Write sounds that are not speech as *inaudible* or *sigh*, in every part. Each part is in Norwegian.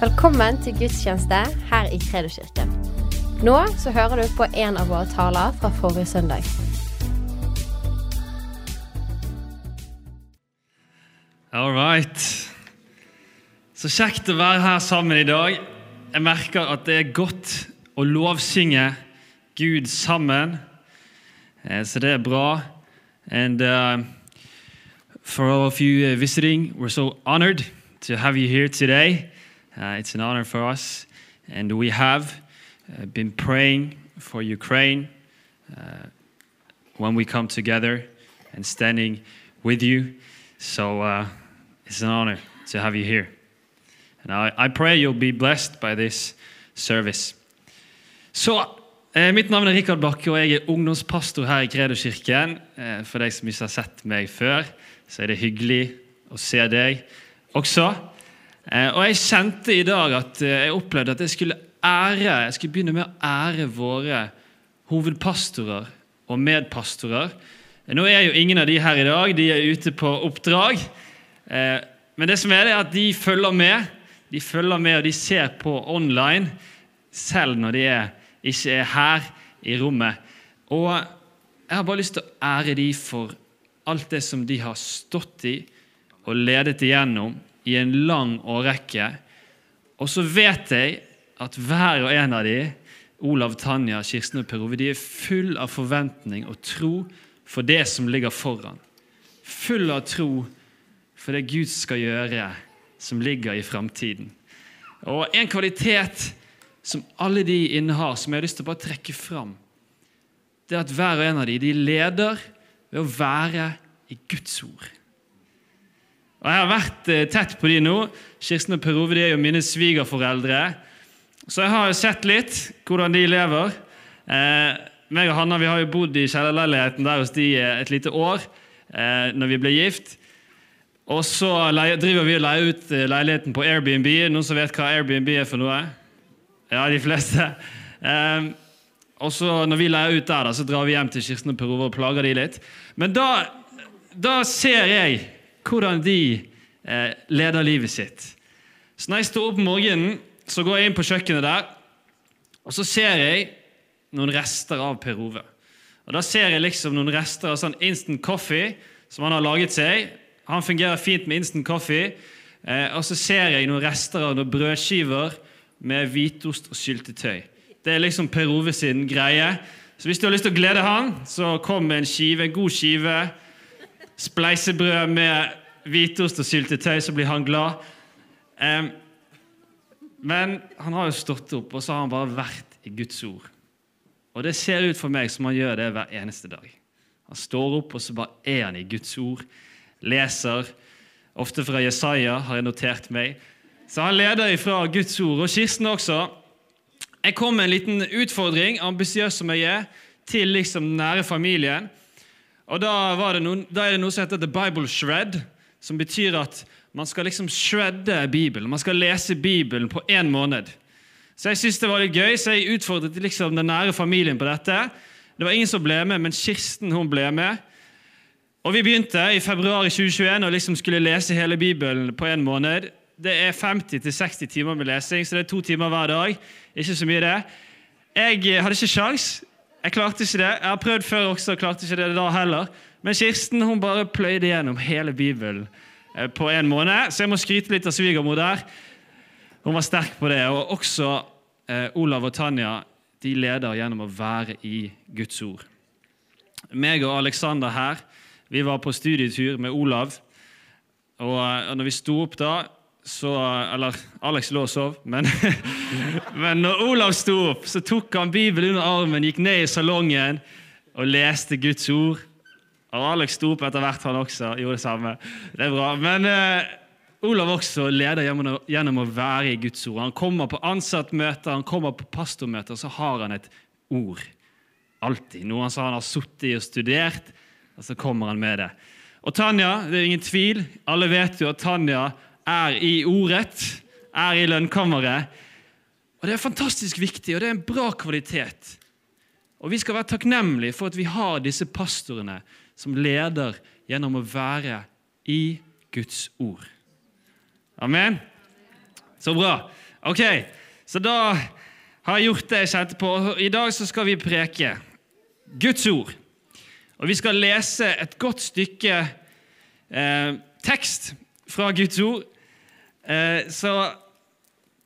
Velkommen til gudstjeneste her i Kredoskirken. Nå så hører du på en av våre taler fra forrige søndag. All right. Så kjekt å være her sammen i dag. Jeg merker at det er godt å lovsynge Gud sammen. Eh, Så det er bra. And uh, for all of you uh, visiting, we're so honored to have you here today. Uh, it's an honor for us. And we have uh, been praying for Ukraine uh, when we come together and standing with you. So it's an honor to have you here. And I, I pray you'll be blessed by this service. Så, eh, Mitt navn er Rikard Bakke, og jeg er ungdomspastor her i Kredoskirken. Eh, for deg som ikke har sett meg før, så er det hyggelig å se deg også. Eh, og jeg kjente i dag at eh, jeg opplevde at jeg skulle ære, jeg skulle begynne med å ære våre hovedpastorer og medpastorer. Eh, Nå er jo ingen av de her i dag, de er ute på oppdrag. Men det som er det er at de følger med. De følger med og de ser på online, selv når de er, ikke er her i rommet. Og jeg har bare lyst til å ære de for alt det som de har stått i og ledet igjennom i en lang årrekke. Og så vet jeg at hver og en av de, Olav, Tanja, Kirsten og Per Ove, de er full av forventning og tro for det som ligger foran. Full av tro for det Gud skal gjøre, som ligger i framtiden. Og en kvalitet som alle de innehar, som jeg har lyst til å bare trekke fram, det er at hver og en av de, de leder ved å være i Guds ord. Og Jeg har vært eh, tett på de nå. Kirsten og Per Ove er jo mine svigerforeldre. Så jeg har jo sett litt hvordan de lever. Eh, meg og Hanna vi har jo bodd i kjellerleiligheten der hos de et lite år eh, når vi ble gift. Og så driver vi og leier ut eh, leiligheten på Airbnb. Noen som vet hva Airbnb er for noe? Ja, de fleste. Eh, og så Når vi leier ut der, da, så drar vi hjem til Kirsten og Per Ove og plager de litt. Men da, da ser jeg hvordan de eh, leder livet sitt. Så når jeg står opp om morgenen, så går jeg inn på kjøkkenet der, og så ser jeg noen rester av Per Ove. Og Da ser jeg liksom noen rester av sånn instant coffee som han har laget seg. Han fungerer fint med instant coffee. Eh, og så ser jeg noen rester av noen brødskiver med hvitost og syltetøy. Det er liksom Per Ove sin greie. Så hvis du har lyst til å glede han, så kom med en skive, en god skive. Spleisebrød med hvitost og syltetøy, så blir han glad. Um, men han har jo stått opp, og så har han bare vært i Guds ord. Og det ser ut for meg som han gjør det hver eneste dag. Han står opp, og så bare er han i Guds ord. Leser. Ofte fra Jesaja, har jeg notert meg. Så han leder ifra Guds ord. Og Kirsten også. Jeg kom med en liten utfordring, ambisiøs som jeg er, til liksom den nære familien. Og da, noen, da er det noe som heter The Bible Shred, som betyr at man skal liksom shredde Bibelen. Man skal lese Bibelen på én måned. Så jeg syntes det var litt gøy, så jeg utfordret liksom den nære familien på dette. Det var ingen som ble med, men Kirsten hun ble med. Og Vi begynte i februar 2021 og liksom skulle lese hele Bibelen på én måned. Det er 50-60 timer med lesing, så det er to timer hver dag. Ikke så mye det. Jeg hadde ikke sjans. Jeg klarte ikke det. Jeg har prøvd før også, og klarte ikke det da heller. Men Kirsten hun bare pløyde gjennom hele Bibelen eh, på en måned, så jeg må skryte litt av svigermor der. Hun var sterk på det. Og også eh, Olav og Tanja de leder gjennom å være i Guds ord. Meg og Alexander her, vi var på studietur med Olav. Og, og når vi sto opp da, så Eller Alex lå og sov, men, *laughs* men når Olav sto opp, så tok han Bibelen under armen, gikk ned i salongen og leste Guds ord. Og Alex sto opp etter hvert, han også. Gjorde det samme. Det er bra. Men eh, Olav også leder gjennom, gjennom å være i Guds ord. Han kommer på ansattmøter, han kommer på pastormøter, så har han et ord. Alltid. Noe han har sittet i og studert, og så kommer han med det. Og Tanja, det er ingen tvil, alle vet jo at Tanja er i ordet, er i lønnkammeret. Og Det er fantastisk viktig, og det er en bra kvalitet. Og Vi skal være takknemlige for at vi har disse pastorene som leder gjennom å være i Guds ord. Amen. Så bra. Ok, så da har jeg gjort det jeg kjente på. I dag så skal vi preke Guds ord. Og vi skal lese et godt stykke eh, tekst fra Guds ord. Eh, så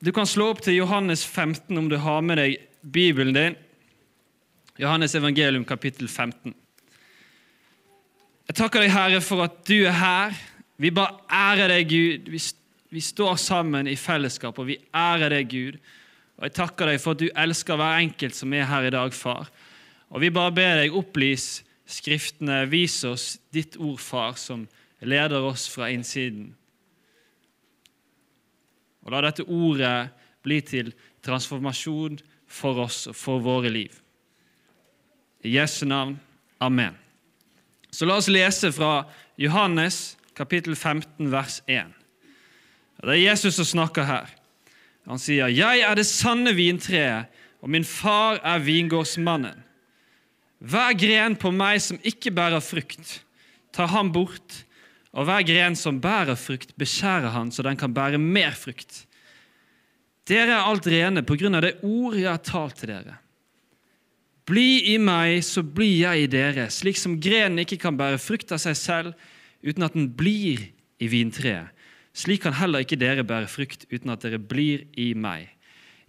du kan slå opp til Johannes 15 om du har med deg Bibelen din. Johannes evangelium kapittel 15. Jeg takker deg, Herre, for at du er her. Vi bare ærer deg, Gud. Vi, vi står sammen i fellesskap, og vi ærer deg, Gud. Og Jeg takker deg for at du elsker hver enkelt som er her i dag, far. Og vi bare ber deg, opplys Skriftene, vis oss ditt ord, far, som leder oss fra innsiden. Og la dette ordet bli til transformasjon for oss og for våre liv. I Jesu navn. Amen. Så la oss lese fra Johannes kapittel 15, vers 1. Det er Jesus som snakker her. Han sier, 'Jeg er det sanne vintreet, og min far er vingårdsmannen.' Hver gren på meg som ikke bærer frukt, tar han bort, og hver gren som bærer frukt, beskjærer han så den kan bære mer frukt. Dere er alt rene på grunn av det ord jeg har talt til dere. Bli i meg, så blir jeg i dere, slik som grenen ikke kan bære frukt av seg selv uten at den blir i vintreet. Slik kan heller ikke dere bære frukt uten at dere blir i meg.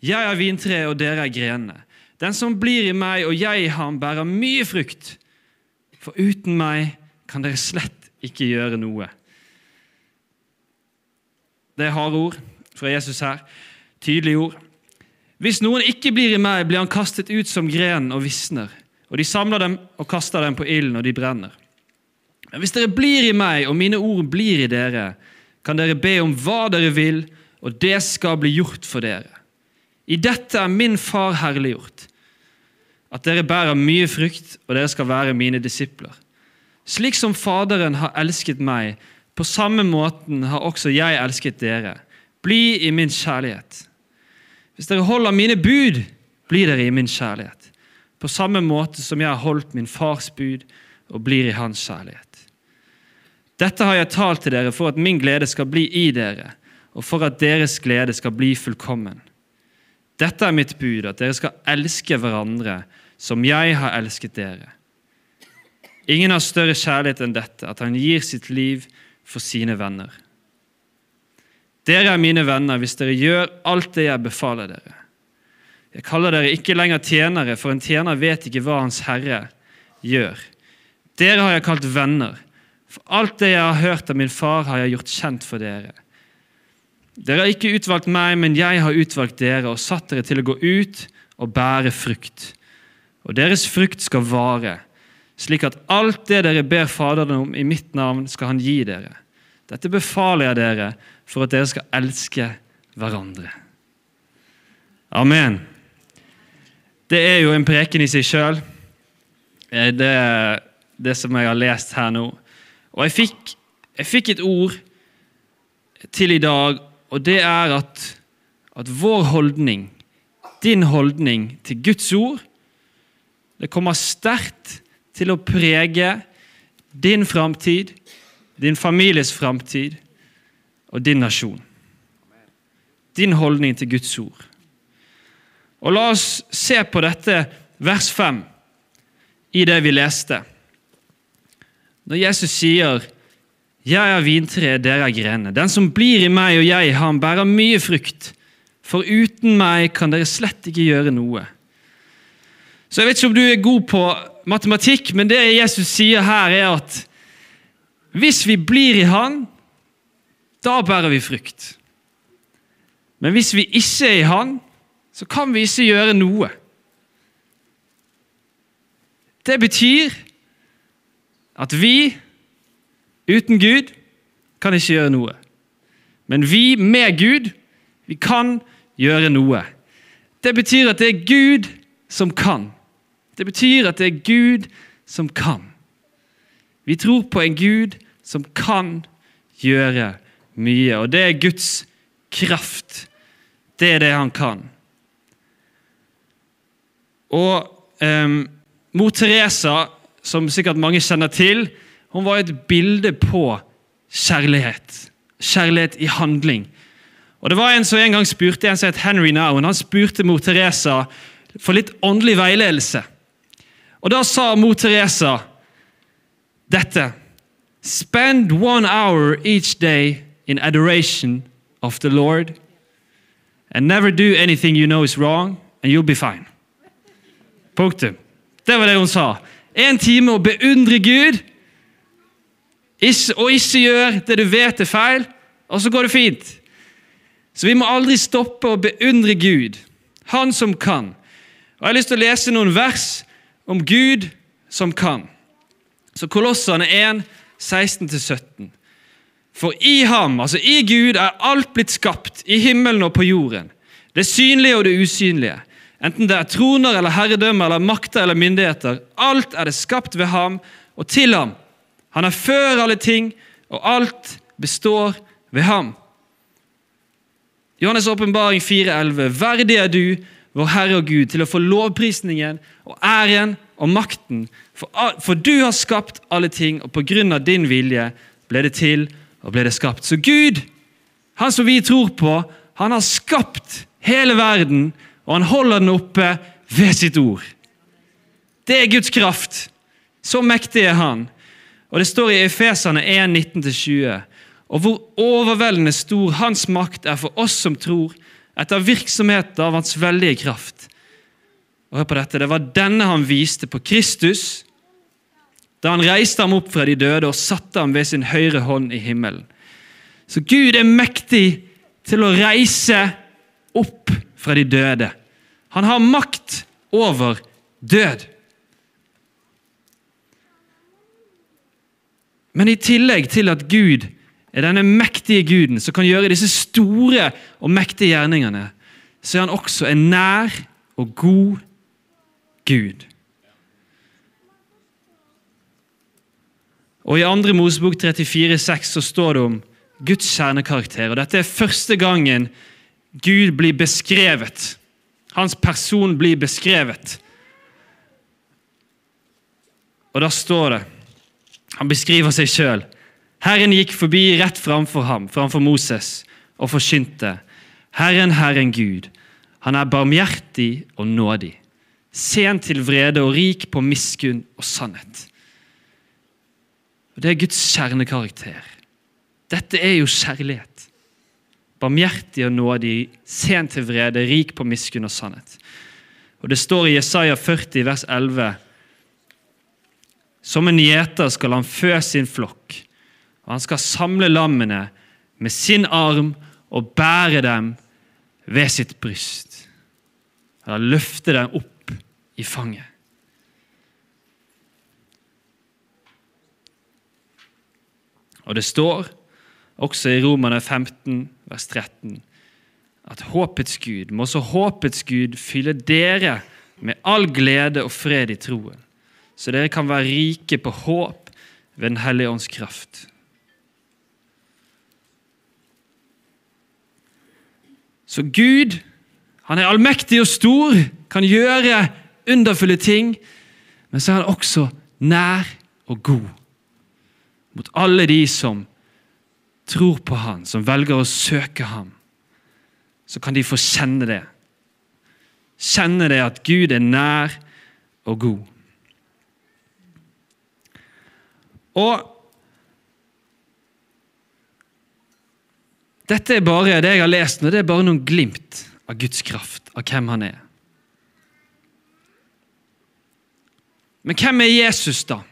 Jeg er vintreet, og dere er grenene. Den som blir i meg og jeg i ham, bærer mye frukt. For uten meg kan dere slett ikke gjøre noe. Det er harde ord fra Jesus her. Tydelige ord. Hvis noen ikke blir i meg, blir han kastet ut som gren og visner. Og de samler dem og kaster dem på ilden, og de brenner. Men hvis dere blir i meg, og mine ord blir i dere, kan dere be om hva dere vil, og det skal bli gjort for dere. I dette er min far herliggjort, at dere bærer mye frukt, og dere skal være mine disipler. Slik som Faderen har elsket meg, på samme måten har også jeg elsket dere. Bli i min kjærlighet. Hvis dere holder mine bud, blir dere i min kjærlighet. På samme måte som jeg har holdt min fars bud og blir i hans kjærlighet. Dette har jeg talt til dere for at min glede skal bli i dere, og for at deres glede skal bli fullkommen. Dette er mitt bud, at dere skal elske hverandre som jeg har elsket dere. Ingen har større kjærlighet enn dette, at han gir sitt liv for sine venner. Dere er mine venner hvis dere gjør alt det jeg befaler dere. Jeg kaller dere ikke lenger tjenere, for en tjener vet ikke hva hans herre gjør. Dere har jeg kalt venner, for alt det jeg har hørt av min far, har jeg gjort kjent for dere. Dere har ikke utvalgt meg, men jeg har utvalgt dere og satt dere til å gå ut og bære frukt. Og deres frukt skal vare, slik at alt det dere ber Faderen om i mitt navn, skal han gi dere. Dette befaler jeg dere for at dere skal elske hverandre. Amen. Det er jo en preken i seg sjøl, eh, det, det som jeg har lest her nå. Og jeg fikk, jeg fikk, et ord til i dag, og det er at, at vår holdning, din holdning til Guds ord, det kommer sterkt til å prege din framtid, din families framtid og din nasjon. Din holdning til Guds ord. Og La oss se på dette vers 5 i det vi leste. Når Jesus sier 'Jeg er vintreet, dere er grenene'. Den som blir i meg og jeg i ham, bærer mye frukt. For uten meg kan dere slett ikke gjøre noe. Så Jeg vet ikke om du er god på matematikk, men det Jesus sier her, er at hvis vi blir i Han, da bærer vi frukt. Men hvis vi ikke er i Han, så kan vi ikke gjøre noe. Det betyr at vi uten Gud kan ikke gjøre noe. Men vi med Gud, vi kan gjøre noe. Det betyr at det er Gud som kan. Det betyr at det er Gud som kan. Vi tror på en Gud som kan gjøre mye, og det er Guds kraft. Det er det han kan. Og um, Mor Teresa som sikkert mange kjenner til, hun var et bilde på kjærlighet. Kjærlighet i handling. Og det var En som en gang spurte en som het Henry Nowen, han spurte mor Teresa for litt åndelig veiledelse. Og Da sa mor Teresa dette Spend one hour each day in adoration of the Lord, and never do anything you know is wrong, and you'll be fine. Punktum. Det var det hun sa. En time å beundre Gud, og ikke gjøre det du vet er feil, og så går det fint. Så vi må aldri stoppe å beundre Gud, Han som kan. Og Jeg har lyst til å lese noen vers om Gud som kan. Så Kolossene 1, 16-17. For i ham, altså i Gud, er alt blitt skapt, i himmelen og på jorden. Det synlige og det usynlige. Enten det er troner eller herredømmer eller makter eller myndigheter. Alt er det skapt ved ham og til ham. Han er før alle ting, og alt består ved ham. Johannes' åpenbaring 4,11.: Verdig er du, vår Herre og Gud, til å få lovprisningen og æren og makten, for, for du har skapt alle ting, og på grunn av din vilje ble det til og ble det skapt. Så Gud, han som vi tror på, han har skapt hele verden, og han holder den oppe ved sitt ord. Det er Guds kraft. Så mektig er han. Og Det står i Efesene 1, 19-20. Og hvor overveldende stor hans makt er for oss som tror, etter virksomheten av hans veldige kraft. Og hør på dette, Det var denne han viste på Kristus da han reiste ham opp fra de døde og satte ham ved sin høyre hånd i himmelen. Så Gud er mektig til å reise opp fra de døde. Han har makt over død. Men i tillegg til at Gud er denne mektige guden som kan gjøre disse store og mektige gjerningene, så er han også en nær og god Gud. Og I 2. Mosebok 34, 34,6 så står det om Guds kjernekarakter. og Dette er første gangen Gud blir beskrevet. Hans person blir beskrevet. Og da står det Han beskriver seg sjøl. Herren gikk forbi rett framfor ham, framfor Moses, og forkynte. Herren, Herren Gud, han er barmhjertig og nådig, sen til vrede og rik på miskunn og sannhet. Og Det er Guds kjernekarakter. Dette er jo kjærlighet. Barmhjertig og nådig, sen til vrede, rik på miskunn og sannhet. Og Det står i Jesaja 40, vers 11.: Som en gjeter skal han fø sin flokk, og han skal samle lammene med sin arm og bære dem ved sitt bryst. Eller løfte dem opp i fanget. Og det står også i Romerne 15, vers 13, at håpets Gud må også håpets Gud fylle dere med all glede og fred i troen, så dere kan være rike på håp ved Den hellige ånds kraft. Så Gud, han er allmektig og stor, kan gjøre underfulle ting, men så er han også nær og god mot alle de som tror på Han, som velger å søke Ham. Så kan de få kjenne det. Kjenne det at Gud er nær og god. Og Dette er bare det jeg har lest nå, det er bare noen glimt av Guds kraft, av hvem han er. Men hvem er Jesus, da?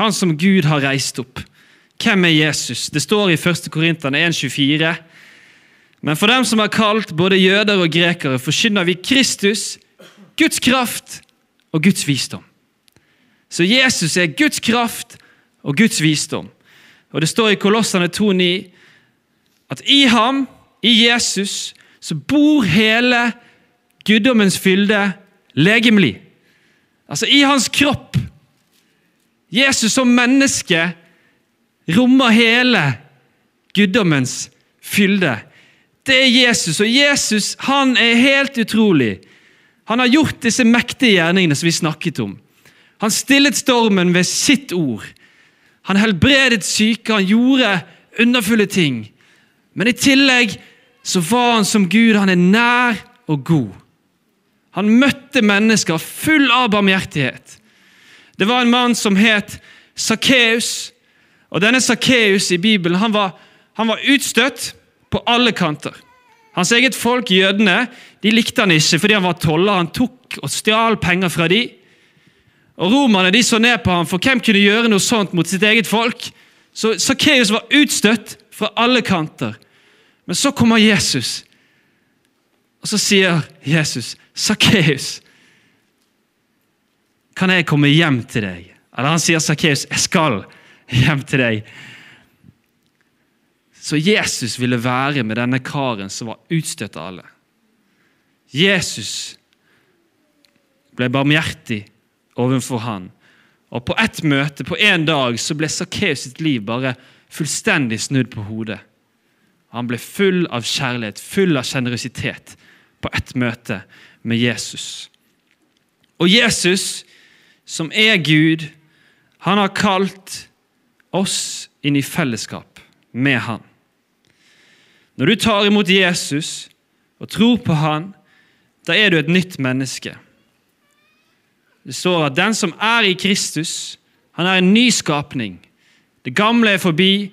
Han som Gud har reist opp. Hvem er Jesus? Det står i 1. Korinterne 1,24. Men for dem som er kalt, både jøder og grekere, forkynner vi Kristus, Guds kraft og Guds visdom. Så Jesus er Guds kraft og Guds visdom. Og Det står i Kolossene 2,9 at i ham, i Jesus, så bor hele guddommens fylde legemlig. Altså i hans kropp. Jesus som menneske rommer hele guddommens fylde. Det er Jesus, og Jesus han er helt utrolig. Han har gjort disse mektige gjerningene som vi snakket om. Han stillet stormen ved sitt ord. Han helbredet syke, han gjorde underfulle ting. Men i tillegg så var han som Gud. Han er nær og god. Han møtte mennesker full av barmhjertighet. Det var en mann som het Sakkeus. Og denne Sakkeus i Bibelen han var, han var utstøtt på alle kanter. Hans eget folk, jødene, de likte han ikke fordi han var toller. Han tok og stjal penger fra dem. Og Romerne de så ned på ham, for hvem kunne gjøre noe sånt mot sitt eget folk? Så Sakkeus var utstøtt fra alle kanter. Men så kommer Jesus, og så sier Jesus, 'Sakkeus, kan jeg komme hjem til deg?' Eller han sier, 'Sakkeus, jeg skal hjem til deg'. Så Jesus ville være med denne karen som var utstøtt av alle. Jesus ble barmhjertig overfor han. Og På ett møte på én dag så ble Sakkeus sitt liv bare fullstendig snudd på hodet. Han ble full av kjærlighet, full av sjenerøsitet på ett møte med Jesus. Og Jesus, som er Gud, han har kalt oss inn i fellesskap med han. Når du tar imot Jesus og tror på han, da er du et nytt menneske. Det står at den som er i Kristus, han er en ny skapning. Det gamle er forbi.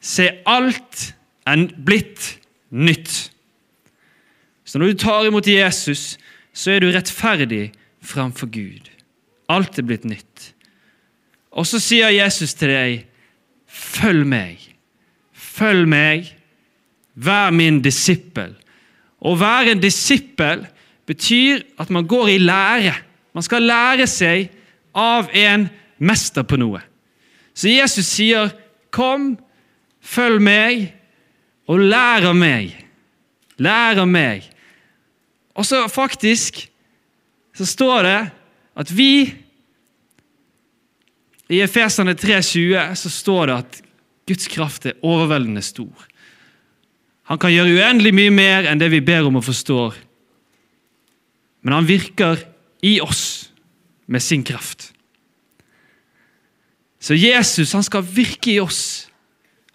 Se, alt er blitt nytt. Så når du tar imot Jesus, så er du rettferdig framfor Gud. Alt er blitt nytt. Og så sier Jesus til deg, 'Følg meg. Følg meg. Vær min disippel.' Å være en disippel betyr at man går i lære. Man skal lære seg av en mester på noe. Så Jesus sier, 'Kom, følg meg, og lær av meg.' Lær av meg. Og så faktisk så står det at vi I Efesene 3,20 så står det at Guds kraft er overveldende stor. Han kan gjøre uendelig mye mer enn det vi ber om og forstår. Men han virker i oss med sin kraft. Så Jesus han skal virke i oss.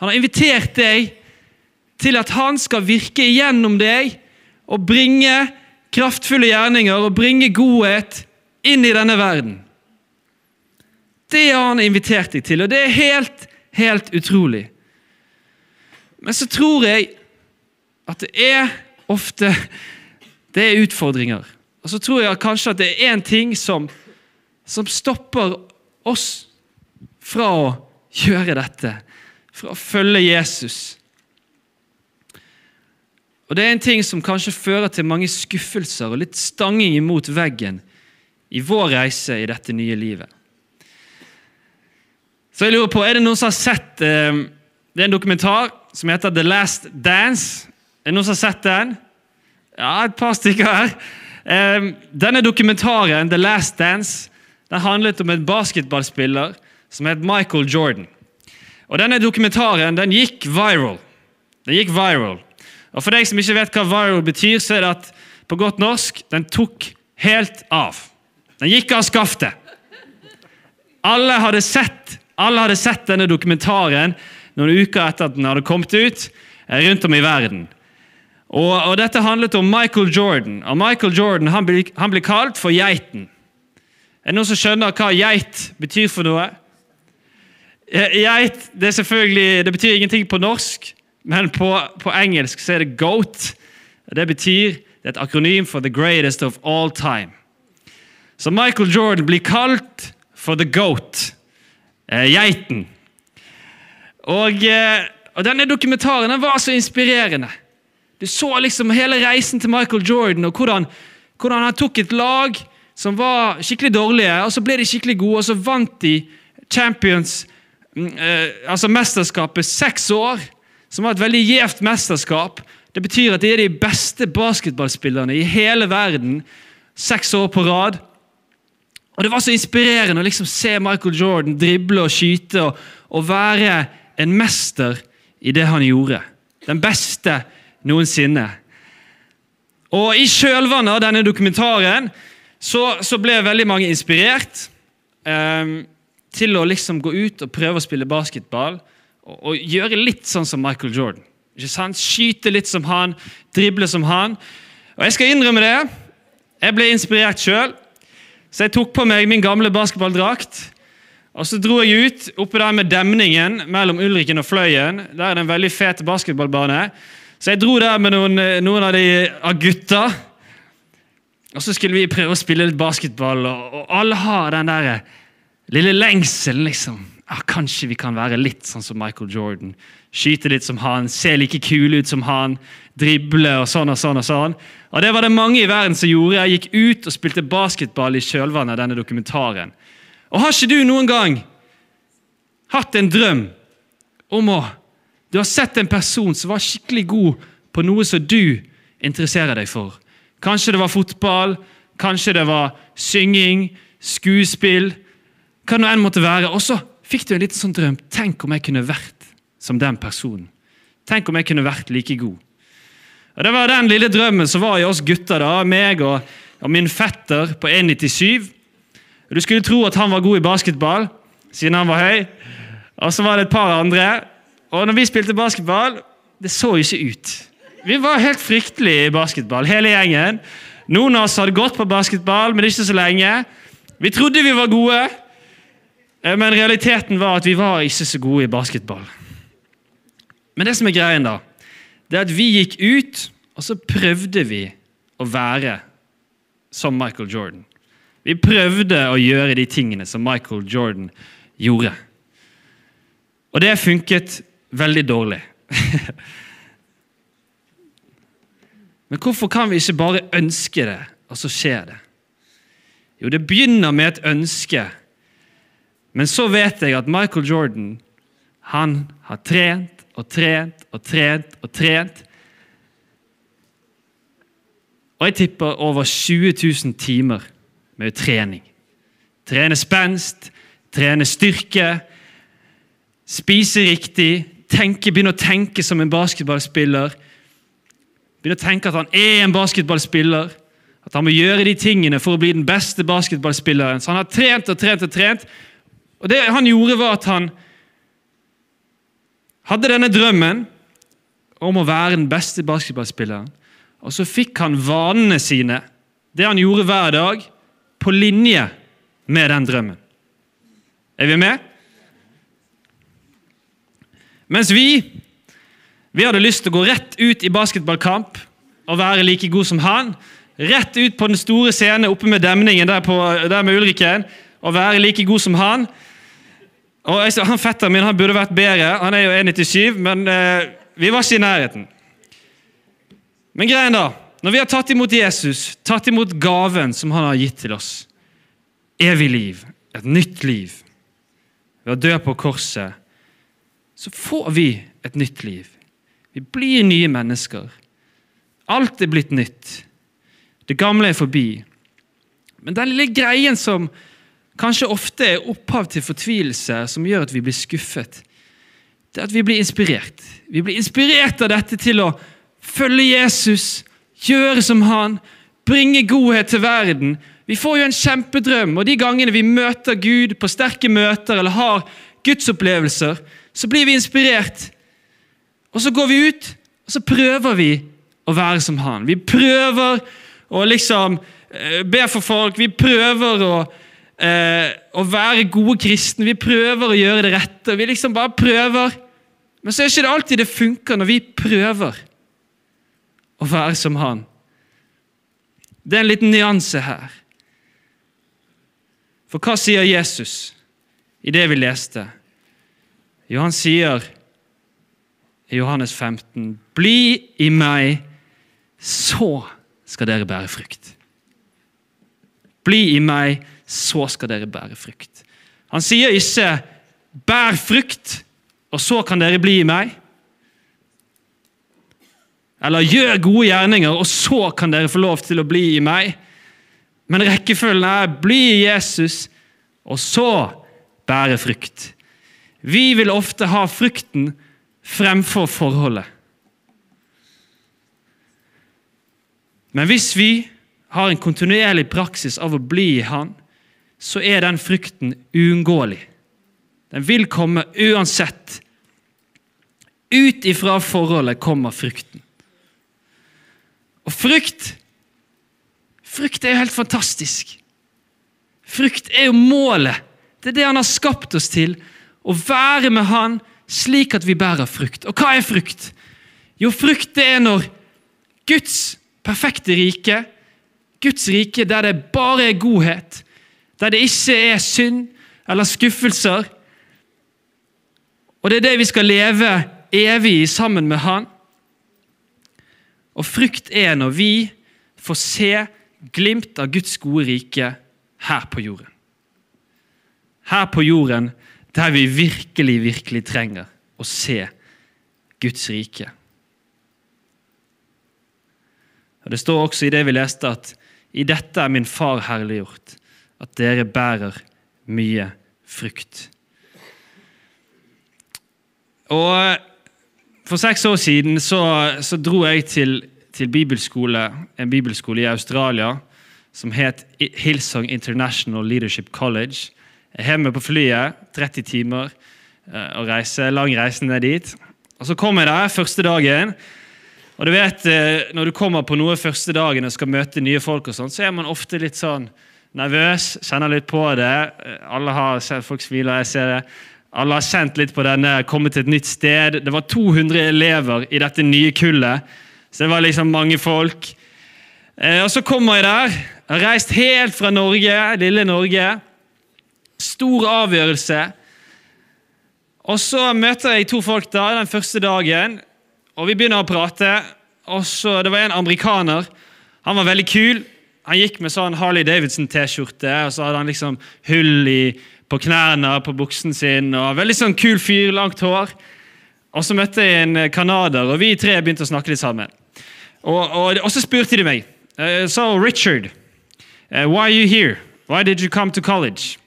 Han har invitert deg til at han skal virke igjennom deg og bringe kraftfulle gjerninger og bringe godhet inn i denne verden. Det har han invitert deg til, og det er helt, helt utrolig. Men så tror jeg at det er ofte det er utfordringer. Og så tror jeg kanskje at det er én ting som, som stopper oss fra å gjøre dette, fra å følge Jesus. Og Det er en ting som kanskje fører til mange skuffelser og litt stanging imot veggen i vår reise i dette nye livet. Så jeg lurer på, Er det noen som har sett eh, Det er en dokumentar som heter The Last Dance. Er det noen som har sett den? Ja, et par stykker her. Eh, denne dokumentaren, The Last Dance, den handlet om en basketballspiller som het Michael Jordan. Og Denne dokumentaren den gikk viral. Den gikk viral. Og For deg som ikke vet hva viral betyr, så er det at på godt norsk den tok helt av. Den gikk av skaftet. Alle hadde sett, alle hadde sett denne dokumentaren noen uker etter at den hadde kommet ut, eh, rundt om i verden. Og, og Dette handlet om Michael Jordan. Og Michael Jordan han blir, han blir kalt for geiten. Er det noen som skjønner hva geit betyr for noe? Eh, geit det, er selvfølgelig, det betyr ingenting på norsk, men på, på engelsk så er det GOAT. Det betyr det er et akronym for The Greatest of All Time. Så Michael Jordan blir kalt for The Goat. Eh, geiten. Og, eh, og, denne dokumentaren den var så inspirerende. Du så liksom hele reisen til Michael Jordan, og hvordan, hvordan han tok et lag som var skikkelig dårlige, og så ble de skikkelig gode, og så vant de Champions, eh, altså mesterskapet, seks år som var et veldig gjevt mesterskap. Det betyr at de er de beste basketballspillerne i hele verden seks år på rad. Og Det var så inspirerende å liksom se Michael Jordan drible og skyte og, og være en mester i det han gjorde. Den beste noensinne. Og I kjølvannet av denne dokumentaren så, så ble veldig mange inspirert eh, til å liksom gå ut og prøve å spille basketball og, og gjøre litt sånn som Michael Jordan. ikke sant? Skyte litt som han, drible som han. Og jeg skal innrømme det. Jeg ble inspirert sjøl, så jeg tok på meg min gamle basketballdrakt. Og Så dro jeg ut oppe der med demningen mellom Ulriken og Fløyen. Der er det en veldig fet basketballbane. Så jeg dro der med noen, noen av, de, av gutta. Og så skulle vi prøve å spille litt basketball, og, og alle har den der lille lengselen, liksom. Ja, kanskje vi kan være litt sånn som Michael Jordan. Skyte litt som han, se like kule ut som han, drible og sånn og sånn. Og sånn. Og Det var det mange i verden som gjorde. Jeg gikk ut og spilte basketball i kjølvannet av denne dokumentaren. Og Har ikke du noen gang hatt en drøm om å Du har sett en person som var skikkelig god på noe som du interesserer deg for. Kanskje det var fotball, kanskje det var synging, skuespill, hva det enn måtte være. Og så fikk du en liten sånn drøm. Tenk om jeg kunne vært som den personen. Tenk om jeg kunne vært like god. Og Det var den lille drømmen som var i oss gutter. da, meg og, og min fetter på 1,97. Du skulle tro at han var god i basketball, siden han var høy. Og så var det et par andre. Og når vi spilte basketball, det så jo ikke ut. Vi var helt fryktelige i basketball, hele gjengen. Noen av oss hadde gått på basketball, men ikke så lenge. Vi trodde vi var gode, men realiteten var at vi var ikke så gode i basketball. Men det som er greien, da, det er at vi gikk ut, og så prøvde vi å være som Michael Jordan. Vi prøvde å gjøre de tingene som Michael Jordan gjorde. Og det funket veldig dårlig. *laughs* Men hvorfor kan vi ikke bare ønske det, og så skjer det? Jo, det begynner med et ønske. Men så vet jeg at Michael Jordan han har trent og trent og trent og trent. Og jeg tipper over 20 000 timer med trening. Trene spenst, trene styrke, spise riktig, tenke, begynne å tenke som en basketballspiller. Begynne å tenke at han er en basketballspiller. At han må gjøre de tingene for å bli den beste basketballspilleren. Så han har trent og trent og trent. Og det han gjorde, var at han hadde denne drømmen om å være den beste basketballspilleren. Og så fikk han vanene sine, det han gjorde hver dag, på linje med den drømmen. Er vi med? Mens vi vi hadde lyst til å gå rett ut i basketballkamp og være like god som han. Rett ut på den store scenen oppe med demningen der, på, der med Ulriken og være like god som han. Og jeg, han Fetteren min han burde vært bedre, han er jo 1,97, men eh, vi var ikke i nærheten. Men greien da, når vi har tatt imot Jesus, tatt imot gaven som han har gitt til oss, evig liv, et nytt liv, ved å dø på korset, så får vi et nytt liv. Vi blir nye mennesker. Alt er blitt nytt. Det gamle er forbi. Men den lille greien som kanskje ofte er opphav til fortvilelse, som gjør at vi blir skuffet, det er at vi blir inspirert. Vi blir inspirert av dette til å følge Jesus, gjøre som han, bringe godhet til verden. Vi får jo en kjempedrøm, og de gangene vi møter Gud på sterke møter eller har gudsopplevelser, så blir vi inspirert. Og så går vi ut, og så prøver vi å være som han. Vi prøver å liksom eh, be for folk, vi prøver å, eh, å være gode kristne, vi prøver å gjøre det rette. Vi liksom bare prøver. Men så er det ikke alltid det funker når vi prøver å være som han. Det er en liten nyanse her. For hva sier Jesus i det vi leste? Jo, han sier i Johannes 15.: Bli i meg, så skal dere bære frukt. Bli i meg, så skal dere bære frukt. Han sier ikke 'bær frukt, og så kan dere bli i meg'. Eller gjør gode gjerninger, og så kan dere få lov til å bli i meg. Men rekkefølgen er bli i Jesus, og så bære frukt. Vi vil ofte ha frukten fremfor forholdet. Men hvis vi har en kontinuerlig praksis av å bli i Han, så er den frukten uunngåelig. Den vil komme uansett. Ut ifra forholdet kommer frukten. Og frukt Frukt er jo helt fantastisk. Frykt er jo målet. Det er det han har skapt oss til. Å være med han slik at vi bærer frukt. Og hva er frukt? Jo, frukt det er når Guds perfekte rike, Guds rike der det bare er godhet, der det ikke er synd eller skuffelser, og det er det vi skal leve evig i sammen med Han. Og frukt er når vi får se glimt av Guds gode rike her på jorden. Her på jorden der vi virkelig, virkelig trenger å se Guds rike. Og Det står også i det vi leste, at i dette er min far herliggjort, at dere bærer mye frukt. Og For seks år siden så, så dro jeg til, til bibelskole, en bibelskole i Australia som het Hillsong International Leadership College. Jeg er hjemme på flyet, 30 timer eh, å reise, lang reise ned dit. Og Så kom jeg der første dagen. Og du vet, eh, Når du kommer på noe første dagen og skal møte nye folk, og sånt, så er man ofte litt sånn nervøs, kjenner litt på det. Alle har, Folk smiler, jeg ser det. Alle har kjent litt på denne, kommet til et nytt sted. Det var 200 elever i dette nye kullet, så det var liksom mange folk. Eh, og Så kommer jeg der. Jeg har reist helt fra Norge, lille Norge. Stor avgjørelse. Og Så møter jeg to folk da, den første dagen, og vi begynner å prate. Og så, Det var en amerikaner. Han var veldig kul. Han gikk med sånn Harley Davidson-T-skjorte, og så hadde han liksom hull i på knærne på buksen sin. og Veldig sånn kul fyr, langt hår. Og Så møtte jeg en canadier, og vi tre begynte å snakke litt sammen. Og, og, og så spurte de meg uh, So, Richard, uh, why are you here? Why did you come to college?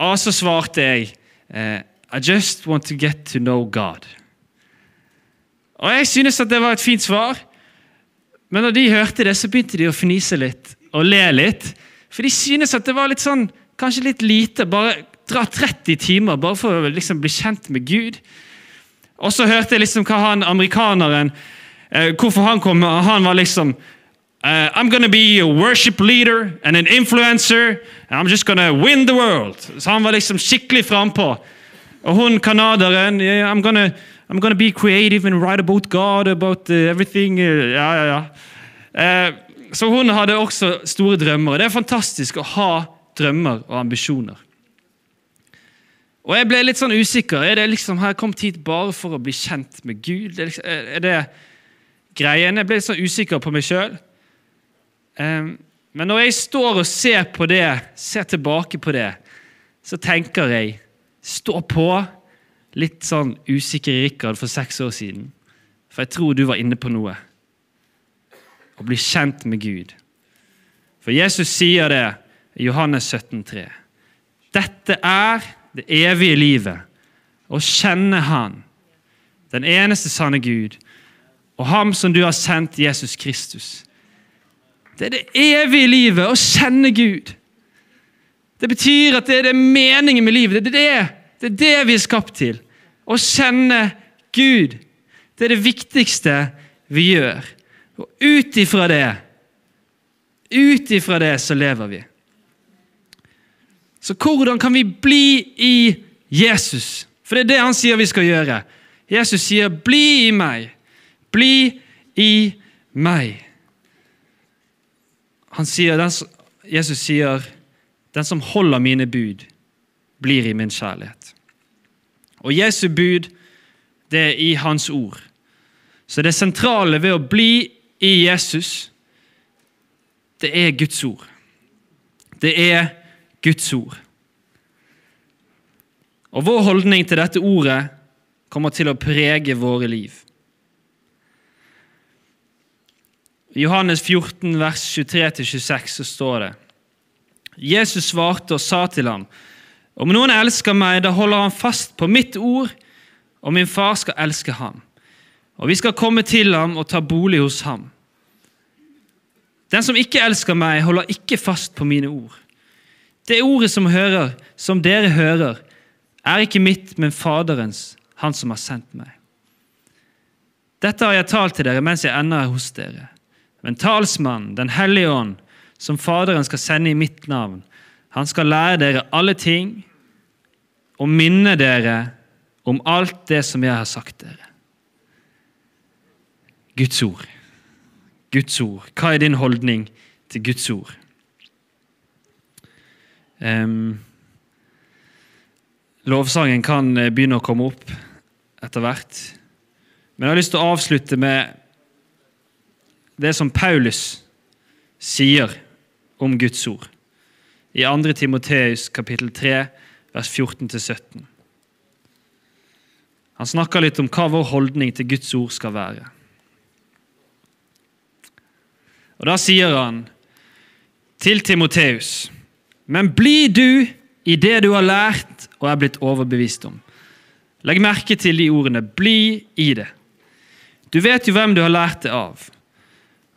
Og så svarte jeg uh, I just want to get to know God. Og Jeg synes at det var et fint svar, men da de hørte det, så begynte de å fnise litt og le litt. For de synes at det var litt sånn Kanskje litt lite. Bare dra 30 timer bare for å liksom bli kjent med Gud. Og så hørte jeg liksom hva han amerikaneren eh, Hvorfor han kom. Han var liksom uh, I'm gonna be a worship leader and an influencer. And I'm just gonna win the world. Så han var liksom skikkelig frampå. Og hun canadieren yeah, I'm, gonna, I'm gonna be creative and write about God, about uh, everything. Uh, ja, ja, ja. Uh, så hun hadde også store drømmer. Det er fantastisk å ha drømmer og ambisjoner. Og Jeg ble litt sånn usikker. Er det liksom, jeg kommet hit bare for å bli kjent med Gud? Er, det, er det greien? Jeg ble litt sånn usikker på meg sjøl. Um, men når jeg står og ser på det, ser tilbake på det, så tenker jeg Stå på! Litt sånn usikker Rikard for seks år siden. For jeg tror du var inne på noe. Å bli kjent med Gud. For Jesus sier det i Johannes 17, 3. Dette er det evige livet, å kjenne Han, den eneste sanne Gud, og Ham som du har sendt, Jesus Kristus. Det er det evige livet, å kjenne Gud. Det betyr at det er det meningen med livet. Det er det, det er det vi er skapt til. Å kjenne Gud. Det er det viktigste vi gjør. Og ut ifra det, ut ifra det så lever vi. Så hvordan kan vi bli i Jesus? For det er det han sier vi skal gjøre. Jesus sier, 'Bli i meg'. Bli i meg. Han sier, Jesus sier, 'Den som holder mine bud, blir i min kjærlighet'. Og Jesu bud, det er i Hans ord. Så det sentrale ved å bli i Jesus, det er Guds ord. Det er Guds ord. Og Vår holdning til dette ordet kommer til å prege våre liv. I Johannes 14, vers 23-26 så står det Jesus svarte og sa til ham, om noen elsker meg, da holder han fast på mitt ord, og min far skal elske ham. Og vi skal komme til ham og ta bolig hos ham. Den som ikke elsker meg, holder ikke fast på mine ord. Det ordet som, hører, som dere hører, er ikke mitt, men Faderens, han som har sendt meg. Dette har jeg talt til dere mens jeg ennå er hos dere. Men talsmannen, Den hellige ånd, som Faderen skal sende i mitt navn, han skal lære dere alle ting og minne dere om alt det som jeg har sagt dere. Guds ord. Guds ord. Hva er din holdning til Guds ord? Um, lovsangen kan eh, begynne å komme opp etter hvert. Men jeg har lyst til å avslutte med det som Paulus sier om Guds ord i 2. Timoteus kapittel 3, vers 14-17. Han snakker litt om hva vår holdning til Guds ord skal være. Og Da sier han til Timoteus.: Men bli du i det du har lært og er blitt overbevist om. Legg merke til de ordene. Bli i det. Du vet jo hvem du har lært det av.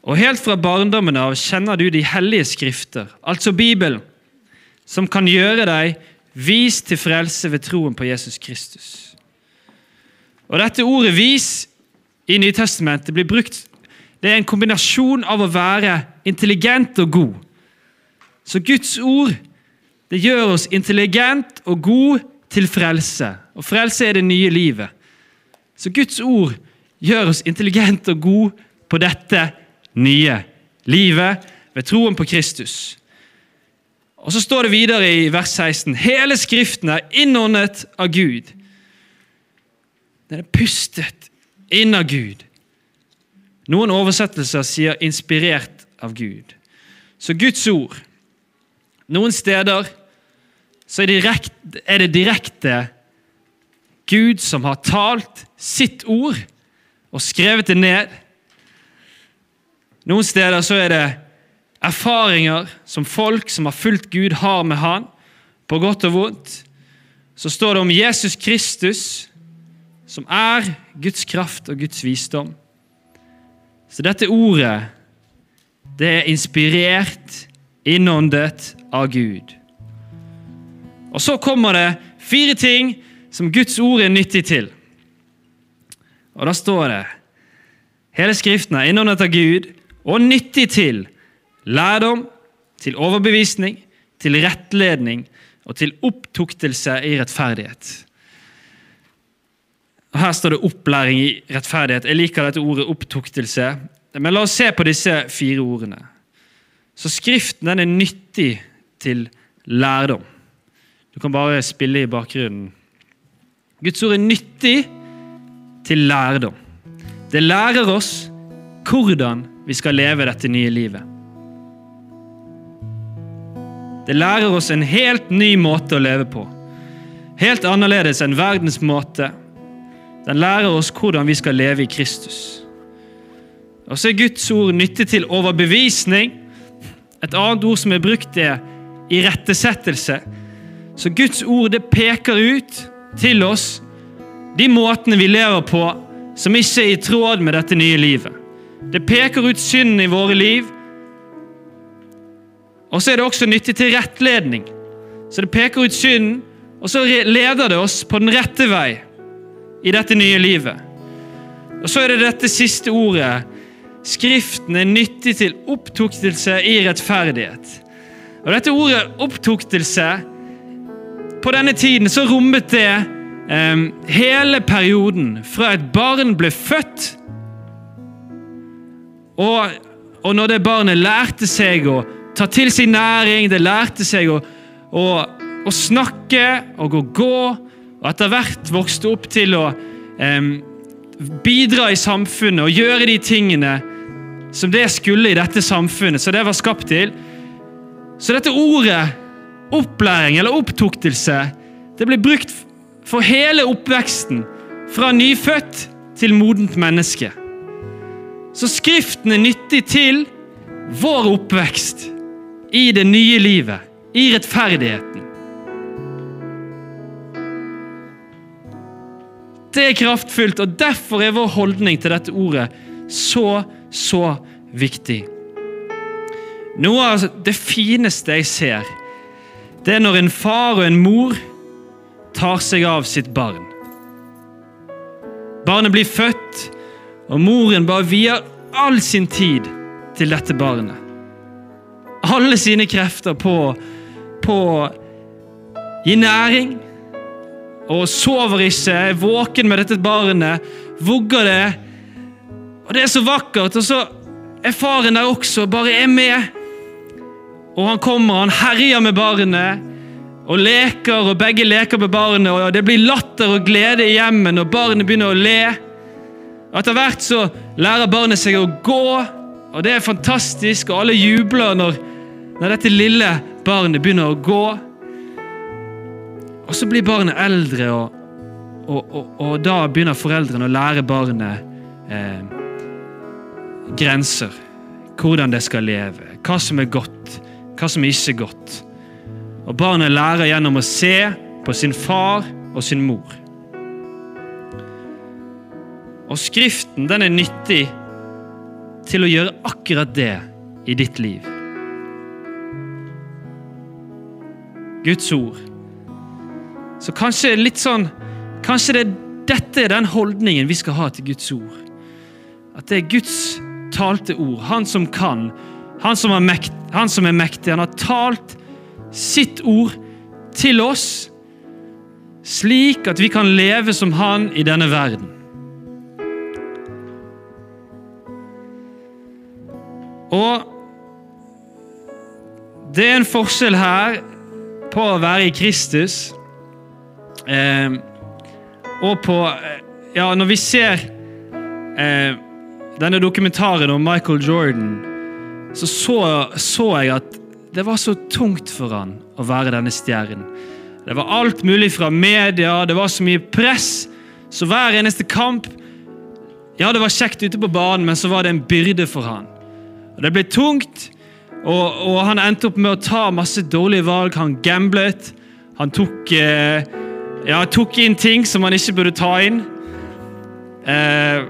Og helt fra barndommen av kjenner du de hellige skrifter, altså Bibelen, som kan gjøre deg vis til frelse ved troen på Jesus Kristus. Og Dette ordet 'vis' i Nytestamentet blir brukt Det er en kombinasjon av å være intelligent og god. Så Guds ord det gjør oss intelligent og god til frelse. Og frelse er det nye livet. Så Guds ord gjør oss intelligent og god på dette nye livet ved troen på Kristus. Og Så står det videre i vers 16.: Hele Skriften er innåndet av Gud. Den er pustet inn av Gud. Noen oversettelser sier 'inspirert av Gud'. Så Guds ord Noen steder så er, direkt, er det direkte Gud som har talt sitt ord og skrevet det ned. Noen steder så er det erfaringer som folk som har fulgt Gud, har med Han, på godt og vondt. Så står det om Jesus Kristus, som er Guds kraft og Guds visdom. Så dette ordet, det er inspirert, innåndet av Gud. Og så kommer det fire ting som Guds ord er nyttig til. Og da står det Hele Skriften er innåndet av Gud og nyttig til lærdom, til overbevisning, til rettledning og til opptuktelse i rettferdighet. Og Her står det 'opplæring i rettferdighet'. Jeg liker dette ordet 'opptuktelse'. Men la oss se på disse fire ordene. Så Skriften den er nyttig til lærdom. Du kan bare spille i bakgrunnen. Guds ord er nyttig til lærdom. Det lærer oss hvordan vi skal leve dette nye livet. Det lærer oss en helt ny måte å leve på. Helt annerledes enn verdens måte. Den lærer oss hvordan vi skal leve i Kristus. Og så er Guds ord nyttig til overbevisning. Et annet ord som er brukt, er irettesettelse. Så Guds ord det peker ut til oss de måtene vi lever på som ikke er i tråd med dette nye livet. Det peker ut synden i våre liv, og så er det også nyttig til rettledning. Så det peker ut synden, og så leder det oss på den rette vei i dette nye livet. Og så er det dette siste ordet. Skriften er nyttig til opptuktelse i rettferdighet. Og dette ordet opptuktelse På denne tiden så rommet det um, hele perioden fra et barn ble født, og, og når det barnet lærte seg å ta til seg næring. Det lærte seg å, å, å snakke og å gå, og etter hvert vokste opp til å eh, bidra i samfunnet og gjøre de tingene som det skulle i dette samfunnet, så det var skapt til. Så dette ordet, opplæring eller opptuktelse, det ble brukt for hele oppveksten, fra nyfødt til modent menneske. Så Skriften er nyttig til vår oppvekst i det nye livet, i rettferdigheten. Det er kraftfullt, og derfor er vår holdning til dette ordet så, så viktig. Noe av det fineste jeg ser, det er når en far og en mor tar seg av sitt barn. Barnet blir født, Og moren bare vier all sin tid til dette barnet. Alle sine krefter på, på gi næring. Og sover ikke, er våken med dette barnet, vugger det. Og det er så vakkert. Og så er faren der også, bare er med. Og han kommer, han herjer med barnet og leker, og begge leker med barnet. og Det blir latter og glede i hjemmet når barnet begynner å le. Etter hvert så lærer barnet seg å gå, og det er fantastisk, og alle jubler når, når dette lille barnet begynner å gå. Og så blir barnet eldre, og, og, og, og da begynner foreldrene å lære barnet eh, grenser. Hvordan det skal leve, hva som er godt, hva som ikke er godt. Og barnet lærer gjennom å se på sin far og sin mor. Og Skriften den er nyttig til å gjøre akkurat det i ditt liv. Guds ord. Så kanskje litt sånn Kanskje det, dette er den holdningen vi skal ha til Guds ord. At det er Guds talte ord. Han som kan. Han som, mekt, han som er mektig. Han har talt sitt ord til oss, slik at vi kan leve som han i denne verden. Og det er en forskjell her på å være i Kristus eh, og på eh, Ja, når vi ser eh, denne dokumentaren om Michael Jordan, så, så så jeg at det var så tungt for han å være denne stjernen. Det var alt mulig fra media, det var så mye press. Så hver eneste kamp Ja, det var kjekt ute på banen, men så var det en byrde for han. Og Det ble tungt, og, og han endte opp med å ta masse dårlige valg. Han gamblet. Han tok, eh, ja, tok inn ting som han ikke burde ta inn. Eh,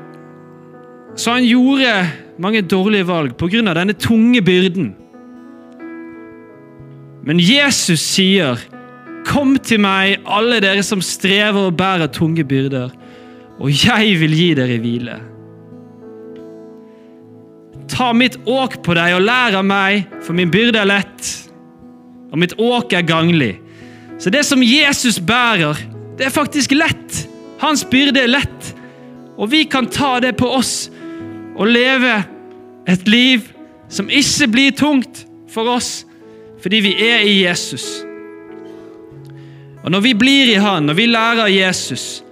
så han gjorde mange dårlige valg pga. denne tunge byrden. Men Jesus sier, 'Kom til meg, alle dere som strever og bærer tunge byrder, og jeg vil gi dere hvile.' Ta mitt åk på deg og lær av meg, for min byrde er lett, og mitt åk er ganglig. Så det som Jesus bærer, det er faktisk lett. Hans byrde er lett. Og vi kan ta det på oss og leve et liv som ikke blir tungt for oss, fordi vi er i Jesus. Og Når vi blir i Han, når vi lærer av Jesus,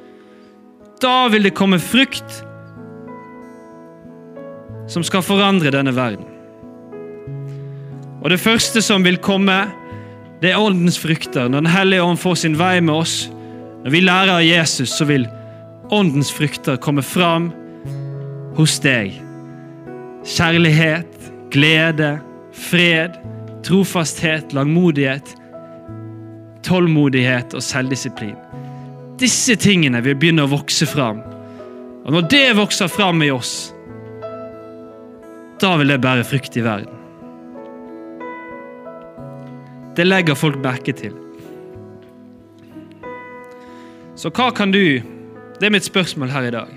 da vil det komme frukt som skal forandre denne verden. Og Det første som vil komme, det er åndens frukter. Når Den hellige ånd får sin vei med oss, når vi lærer av Jesus, så vil åndens frukter komme fram hos deg. Kjærlighet, glede, fred, trofasthet, langmodighet, tålmodighet og selvdisiplin. Disse tingene vil begynne å vokse fram. Og når det vokser fram i oss, da vil det bære frukt i verden. Det legger folk merke til. Så hva kan du Det er mitt spørsmål her i dag.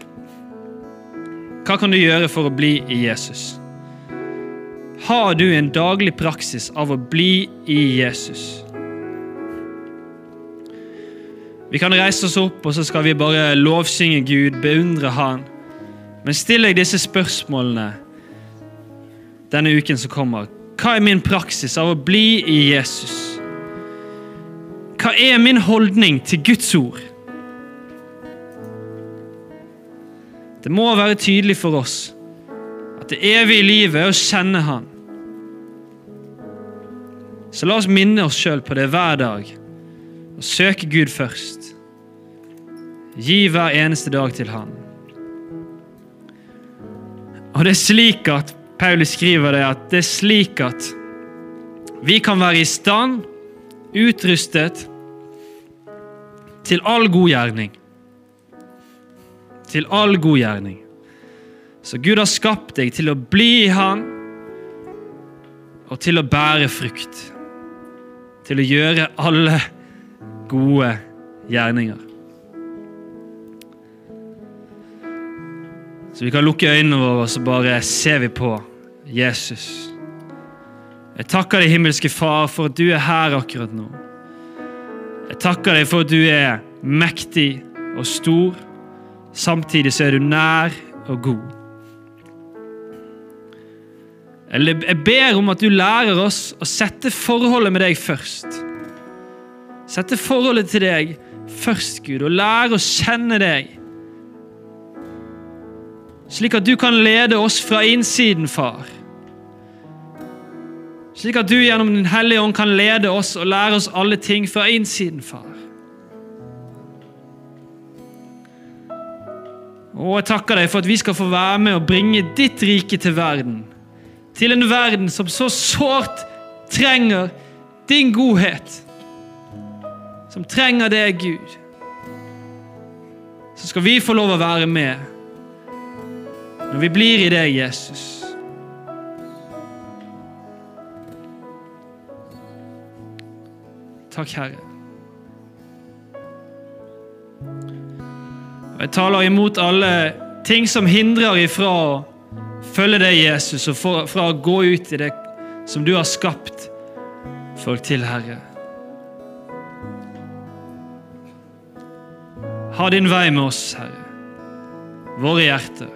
Hva kan du gjøre for å bli i Jesus? Har du en daglig praksis av å bli i Jesus? Vi kan reise oss opp, og så skal vi bare lovsynge Gud, beundre Han. Men still deg disse spørsmålene denne uken som kommer. Hva er min praksis av å bli i Jesus? Hva er min holdning til Guds ord? Det må være tydelig for oss at det evige livet er å kjenne Han. Så la oss minne oss sjøl på det hver dag og søke Gud først. Gi hver eneste dag til Han. Og det er slik at Paulus skriver det at det er slik at vi kan være i stand, utrustet, til all god gjerning. Til all god gjerning. Så Gud har skapt deg til å bli i Han og til å bære frukt. Til å gjøre alle gode gjerninger. Så vi kan lukke øynene våre og så bare ser vi på Jesus. Jeg takker deg, himmelske Far, for at du er her akkurat nå. Jeg takker deg for at du er mektig og stor. Samtidig så er du nær og god. Jeg ber om at du lærer oss å sette forholdet med deg først. Sette forholdet til deg først, Gud, og lære å kjenne deg. Slik at du kan lede oss fra innsiden, far. Slik at du gjennom Den hellige ånd kan lede oss og lære oss alle ting fra innsiden, far. Og jeg takker deg for at vi skal få være med og bringe ditt rike til verden. Til en verden som så sårt trenger din godhet. Som trenger deg, Gud. Så skal vi få lov å være med når vi blir i deg, Jesus. Takk, Herre. Jeg taler imot alle ting som hindrer ifra å følge deg, Jesus, og fra å gå ut i det som du har skapt folk til, Herre. Ha din vei med oss, Herre. Våre hjerter.